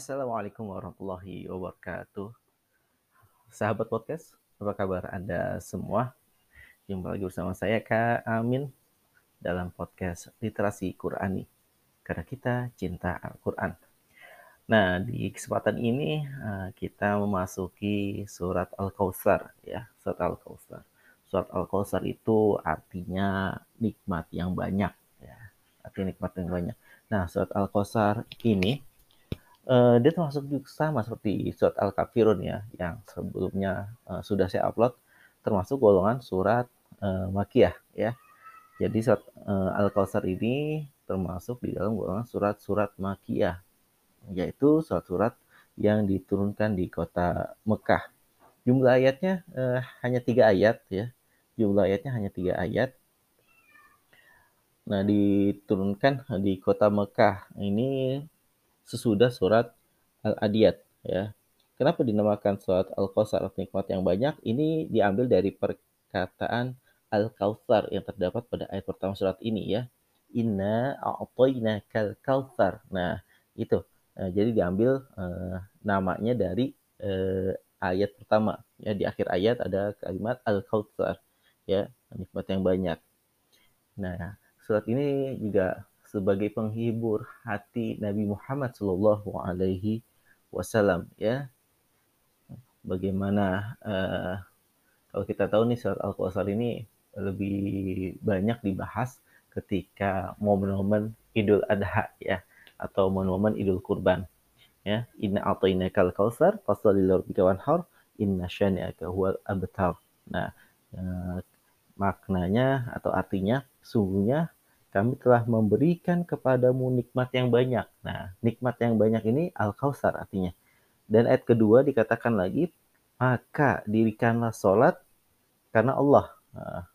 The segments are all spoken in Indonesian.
Assalamualaikum warahmatullahi wabarakatuh. Sahabat podcast, apa kabar Anda semua? Jumpa lagi bersama saya Kak Amin dalam podcast Literasi Qurani. Karena kita cinta Al-Quran. Nah, di kesempatan ini eh, kita memasuki surat Al-Kautsar ya, surat Al-Kautsar. Surat Al-Kautsar itu artinya nikmat yang banyak ya. Artinya nikmat yang banyak. Nah, surat Al-Kautsar ini uh, dia termasuk juga sama seperti surat Al-Kafirun ya, yang sebelumnya uh, sudah saya upload, termasuk golongan surat uh, Makiyah ya. Jadi surat uh, Al-Kautsar ini termasuk di dalam golongan surat-surat Makiyah, yaitu surat-surat yang diturunkan di kota Mekah. Jumlah ayatnya uh, hanya tiga ayat ya. Jumlah ayatnya hanya tiga ayat. Nah, diturunkan di kota Mekah. Ini sesudah surat Al-Adiyat ya. Kenapa dinamakan surat Al-Kautsar nikmat yang banyak? Ini diambil dari perkataan Al-Kautsar yang terdapat pada ayat pertama surat ini ya. Inna kal kautsar. Nah, itu. Nah, jadi diambil uh, namanya dari uh, ayat pertama ya di akhir ayat ada kalimat Al-Kautsar ya, nikmat yang banyak. Nah, surat ini juga sebagai penghibur hati Nabi Muhammad Shallallahu Alaihi Wasallam ya. Bagaimana uh, kalau kita tahu nih surat Al-Kautsar ini lebih banyak dibahas ketika momen-momen Idul Adha ya atau momen-momen Idul Kurban ya. Inna a'tainakal kautsar fasholli lirabbika wanhar inna syani'aka huwal abtar. Nah uh, maknanya atau artinya sungguhnya kami telah memberikan kepadamu nikmat yang banyak. Nah, nikmat yang banyak ini Al-Kausar artinya. Dan ayat kedua dikatakan lagi, maka dirikanlah sholat karena Allah. Nah,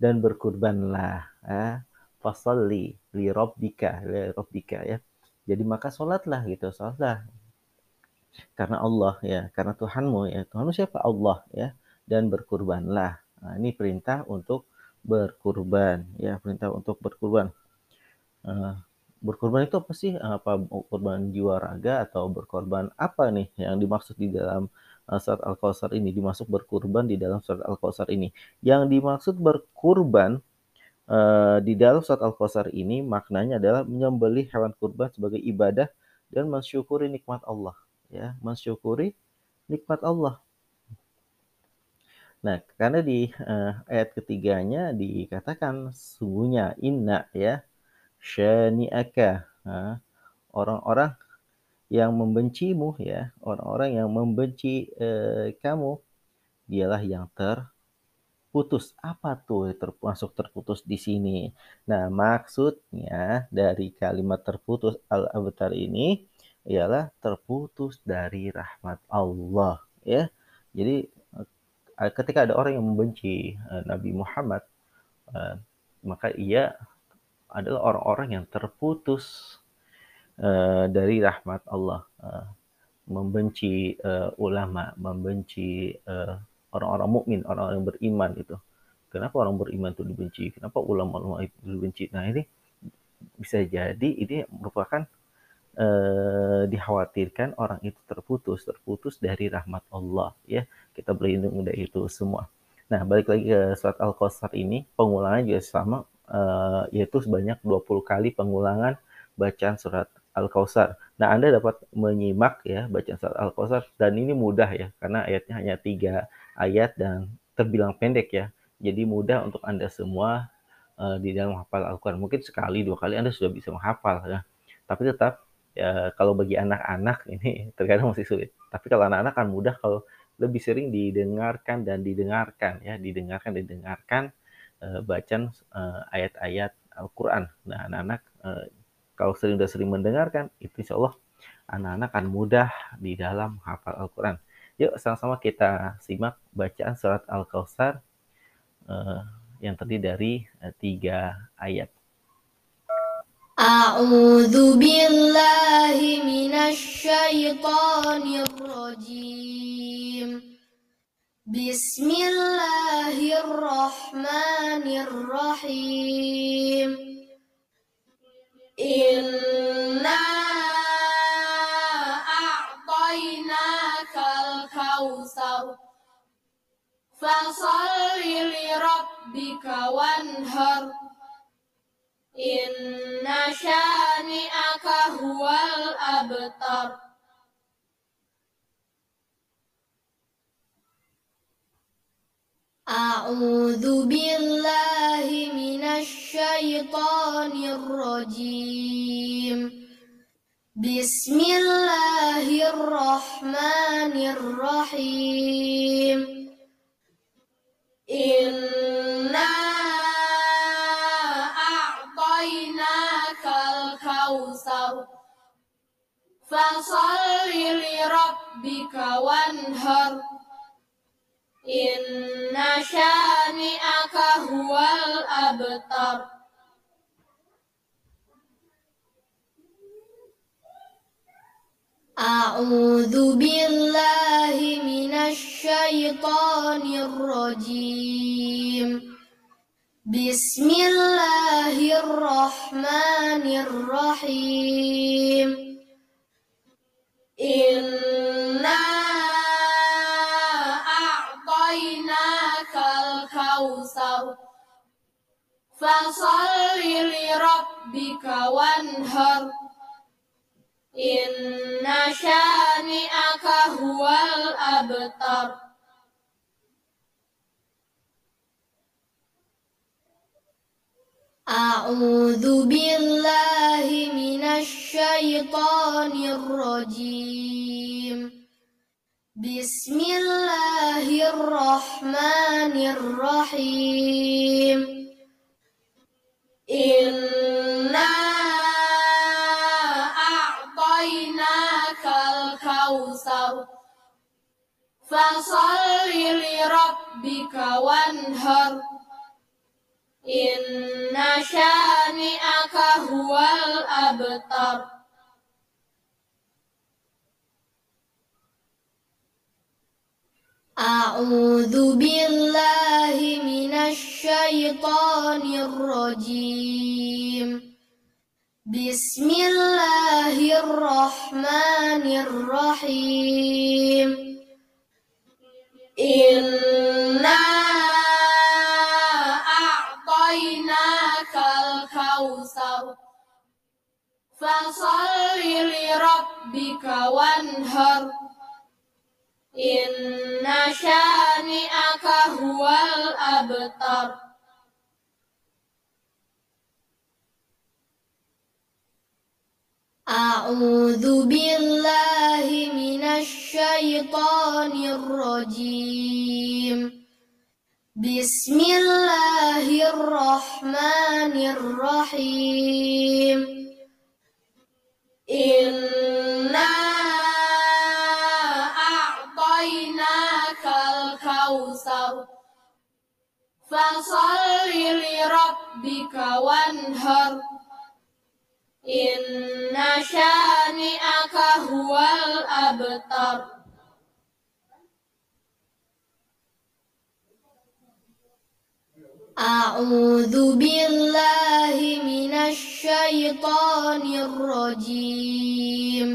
dan berkurbanlah. Ya. Fasalli li robbika, li robbika ya. Jadi maka sholatlah gitu, sholatlah. Karena Allah ya, karena Tuhanmu ya. Tuhanmu siapa? Allah ya. Dan berkurbanlah. Nah, ini perintah untuk berkurban. Ya perintah untuk berkurban. Uh, berkorban itu apa sih? Apa korban jiwa raga atau berkorban apa nih yang dimaksud di dalam uh, surat al-kausar ini? Dimaksud berkurban di dalam surat al-kausar ini. Yang dimaksud berkurban uh, di dalam surat al-kausar ini maknanya adalah menyembelih hewan kurban sebagai ibadah dan mensyukuri nikmat Allah. Ya mensyukuri nikmat Allah Nah, karena di uh, ayat ketiganya dikatakan sungguhnya inna ya syani'aka orang-orang yang membencimu ya orang-orang yang membenci uh, kamu dialah yang terputus. Apa tuh termasuk terputus di sini? Nah maksudnya dari kalimat terputus al-abtar ini ialah terputus dari rahmat Allah ya. Jadi ketika ada orang yang membenci uh, Nabi Muhammad, uh, maka ia adalah orang-orang yang terputus dari rahmat Allah, membenci ulama, membenci orang-orang mukmin, orang-orang yang beriman itu. Kenapa orang beriman itu dibenci? Kenapa ulama-ulama itu dibenci? Nah ini bisa jadi ini merupakan eh, dikhawatirkan orang itu terputus, terputus dari rahmat Allah ya. Kita berlindung dari itu semua. Nah, balik lagi ke surat Al-Kautsar ini, pengulangan juga sama eh, yaitu sebanyak 20 kali pengulangan bacaan surat Al-Kautsar. Nah, Anda dapat menyimak ya bacaan surat Al-Kautsar dan ini mudah ya karena ayatnya hanya tiga ayat dan terbilang pendek ya. Jadi mudah untuk Anda semua uh, di dalam menghafal Al-Quran. Mungkin sekali, dua kali Anda sudah bisa menghafal ya. Tapi tetap ya kalau bagi anak-anak ini terkadang masih sulit. Tapi kalau anak-anak kan mudah kalau lebih sering didengarkan dan didengarkan ya, didengarkan dan didengarkan uh, bacaan uh, ayat-ayat Al-Qur'an. Nah, anak-anak uh, kalau sering sudah sering mendengarkan, itu insya Allah anak-anak akan mudah di dalam hafal Al-Quran. Yuk sama-sama kita simak bacaan surat Al-Kautsar uh, yang terdiri dari uh, tiga ayat. أعوذ بالله من الشيطان الرجيم. بسم الله الرحمن الرحيم. إنا أعطيناك الكوثر. فصل لربك وانهر. Inna syani'aka huwal abtar. A'udzu billahi minasy syaithanir rajim. Bismillahirrahmanirrahim. Inna فصل لربك وانهر إن شانئك هو الأبتر أعوذ بالله من الشيطان الرجيم بسم الله الرحمن الرحيم Inna a'tainakal kautsar Fasalli li rabbika wanhar. Inna syani'aka huwal abtar. أعوذ بالله من الشيطان الرجيم. بسم الله الرحمن الرحيم. إنا أعطيناك الكوثر. فصل لربك وانهر. إن شانئك هو الأبتر أعوذ بالله من الشيطان الرجيم بسم الله الرحمن الرحيم إنا أعطيناك الكوثر فصل لربك وانهر إن شانئك هو الأبتر أعوذ بالله من الشيطان الرجيم Bismillahirrahmanirrahim. Inna a'tainakal kawthar Fasalli li rabbika wanhar. Inna shani'aka huwal abtar. أعوذ بالله من الشيطان الرجيم.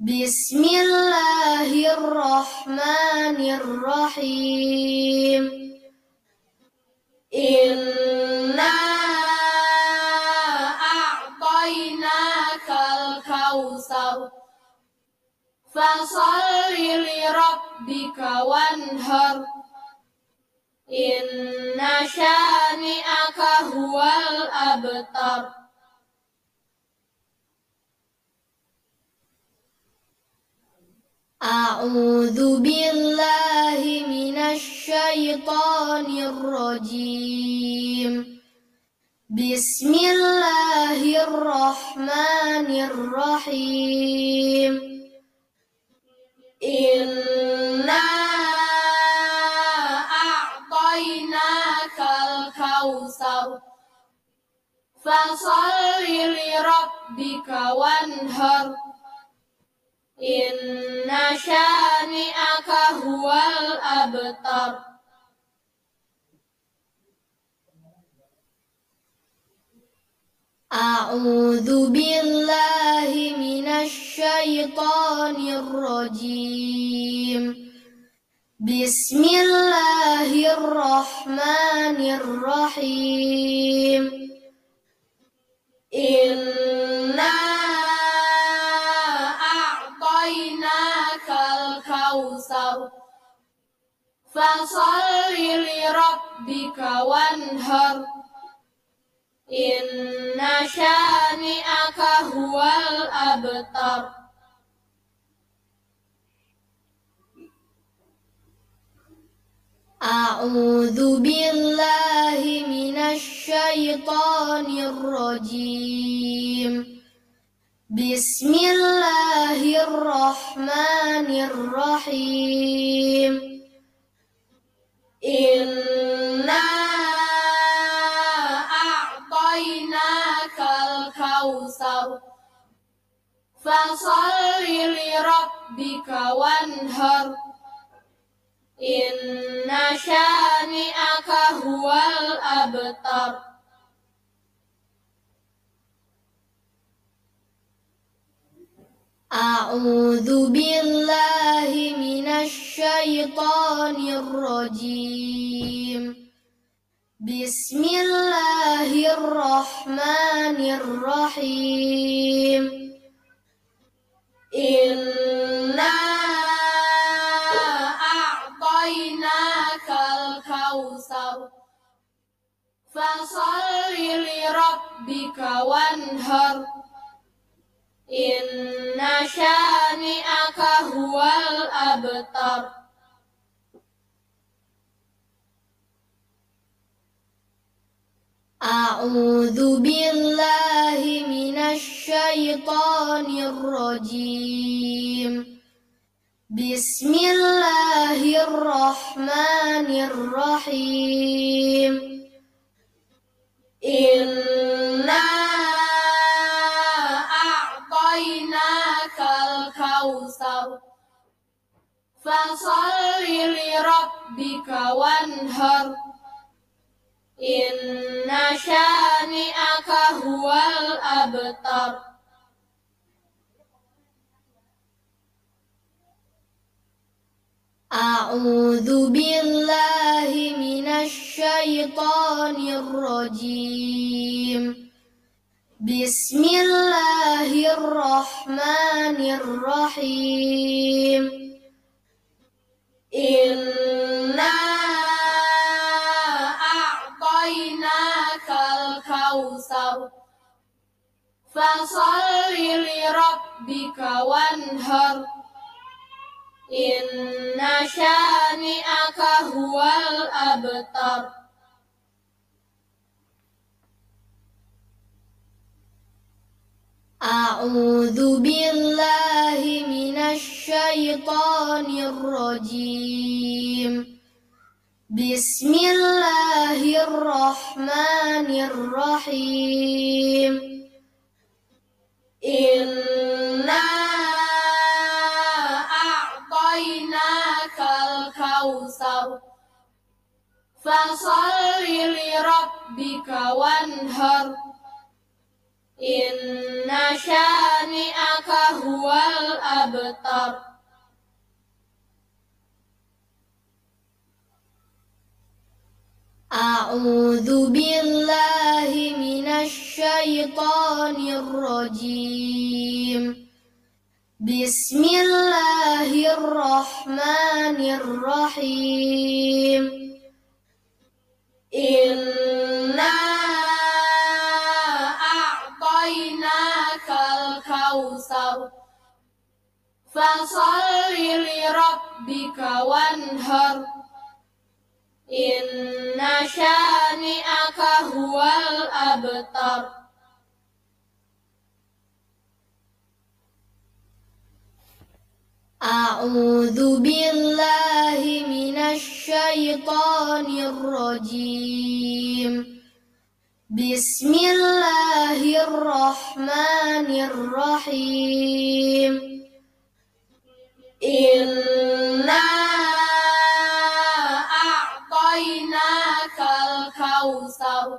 بسم الله الرحمن الرحيم. إنا أعطيناك الكوثر. فصل لربك وانهر. إن شانئك هو الأبتر أعوذ بالله من الشيطان الرجيم بسم الله الرحمن الرحيم إنا الكوثر فصل لربك وانهر إن شانئك هو الأبتر أعوذ بالله من الشيطان الرجيم Bismillahirrahmanirrahim. Inna a'tainakal kawthar Fasalli li rabbika wanhar. Inna shani'aka huwal abtar. أعوذ بالله من الشيطان الرجيم. بسم الله الرحمن الرحيم. إنا أعطيناك الكوثر. فصل لربك وانهر. إن شانئك هو الأبتر أعوذ بالله من الشيطان الرجيم بسم الله الرحمن الرحيم إنا فصل لربك وانهر إن شانئك هو الأبتر أعوذ بالله من الشيطان الرجيم بسم الله الرحمن الرحيم Inna a'tainakal kautsar Fasalli li rabbika wanhar. Inna syani'aka huwal abtar. أعوذ بالله من الشيطان الرجيم. بسم الله الرحمن الرحيم. إنا أعطيناك الكوثر. فصل لربك وانهر. Inna syani'aka huwal abtar. A'udzu billahi minasy syaithanir rajim. Bismillahirrahmanirrahim. In الكوثر فصل لربك وانهر إن شانئك هو الأبتر أعوذ بالله من الشيطان الرجيم Bismillahirrahmanirrahim. Inna a'tainakal kawthar Fasalli li rabbika wanhar. Inna shani'aka huwal abtar. أعوذ بالله من الشيطان الرجيم. بسم الله الرحمن الرحيم. إنا أعطيناك الكوثر.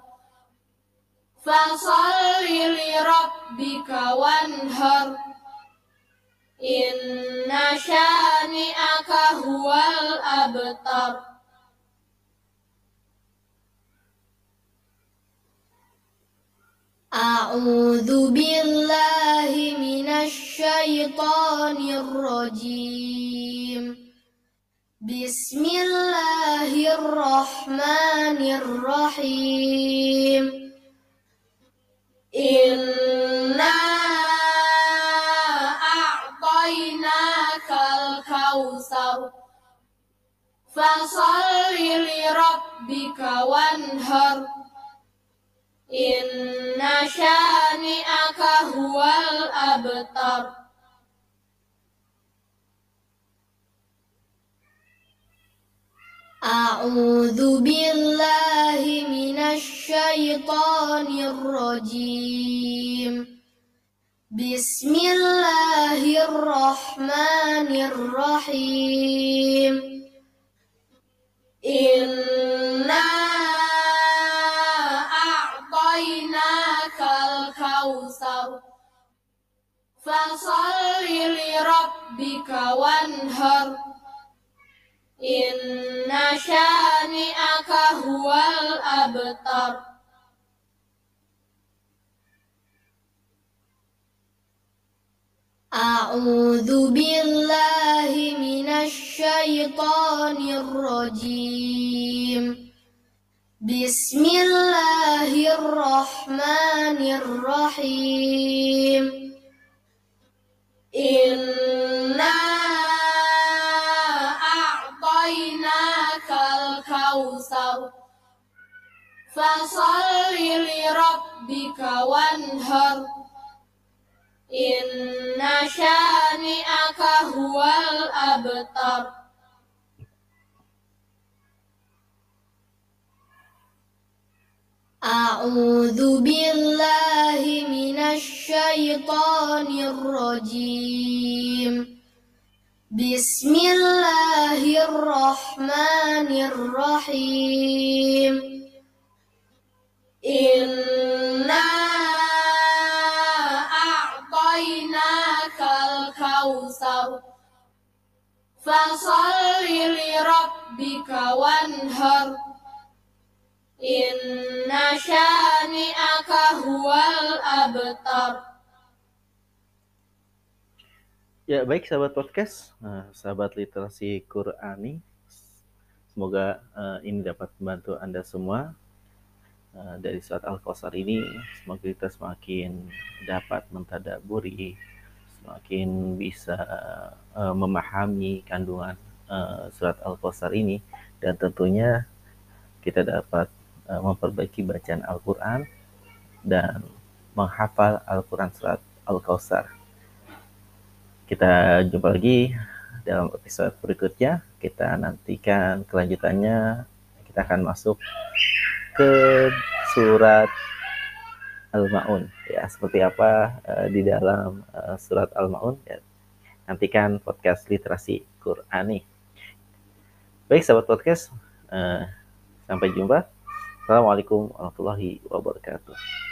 فصل لربك وانهر. إن شانئك هو الأبتر أعوذ بالله من الشيطان الرجيم بسم الله الرحمن الرحيم إنا الكوثر فصل لربك وانهر إن شانئك هو الأبتر أعوذ بالله من الشيطان الرجيم Bismillahirrahmanirrahim. Inna a'tainakal kawthar Fasalli li rabbika wanhar. Inna shani'aka huwal abtar. أعوذ بالله من الشيطان الرجيم بسم الله الرحمن الرحيم إنا أعطيناك الكوثر فصل لربك وانهر إن inna syani'aka huwal abtar. A'udzu billahi minasy syaithanir rajim. Bismillahirrahmanirrahim. Inna الكوثر فصل لربك وانهر إن شانئك هو الأبتر Ya, baik sahabat podcast, uh, sahabat literasi Qurani. Semoga uh, ini dapat membantu Anda semua uh, dari surat Al-Kausar ini. Semoga kita semakin dapat mentadaburi, semakin bisa uh, memahami kandungan uh, surat Al-Kausar ini dan tentunya kita dapat uh, memperbaiki bacaan Al-Qur'an dan menghafal Al-Qur'an surat Al-Kausar. Kita jumpa lagi dalam episode berikutnya. Kita nantikan kelanjutannya. Kita akan masuk ke surat Al-Maun. Ya, seperti apa uh, di dalam uh, surat Al-Maun. Ya, nantikan podcast literasi Qurani. Baik, sahabat podcast. Uh, sampai jumpa. Assalamualaikum warahmatullahi wabarakatuh.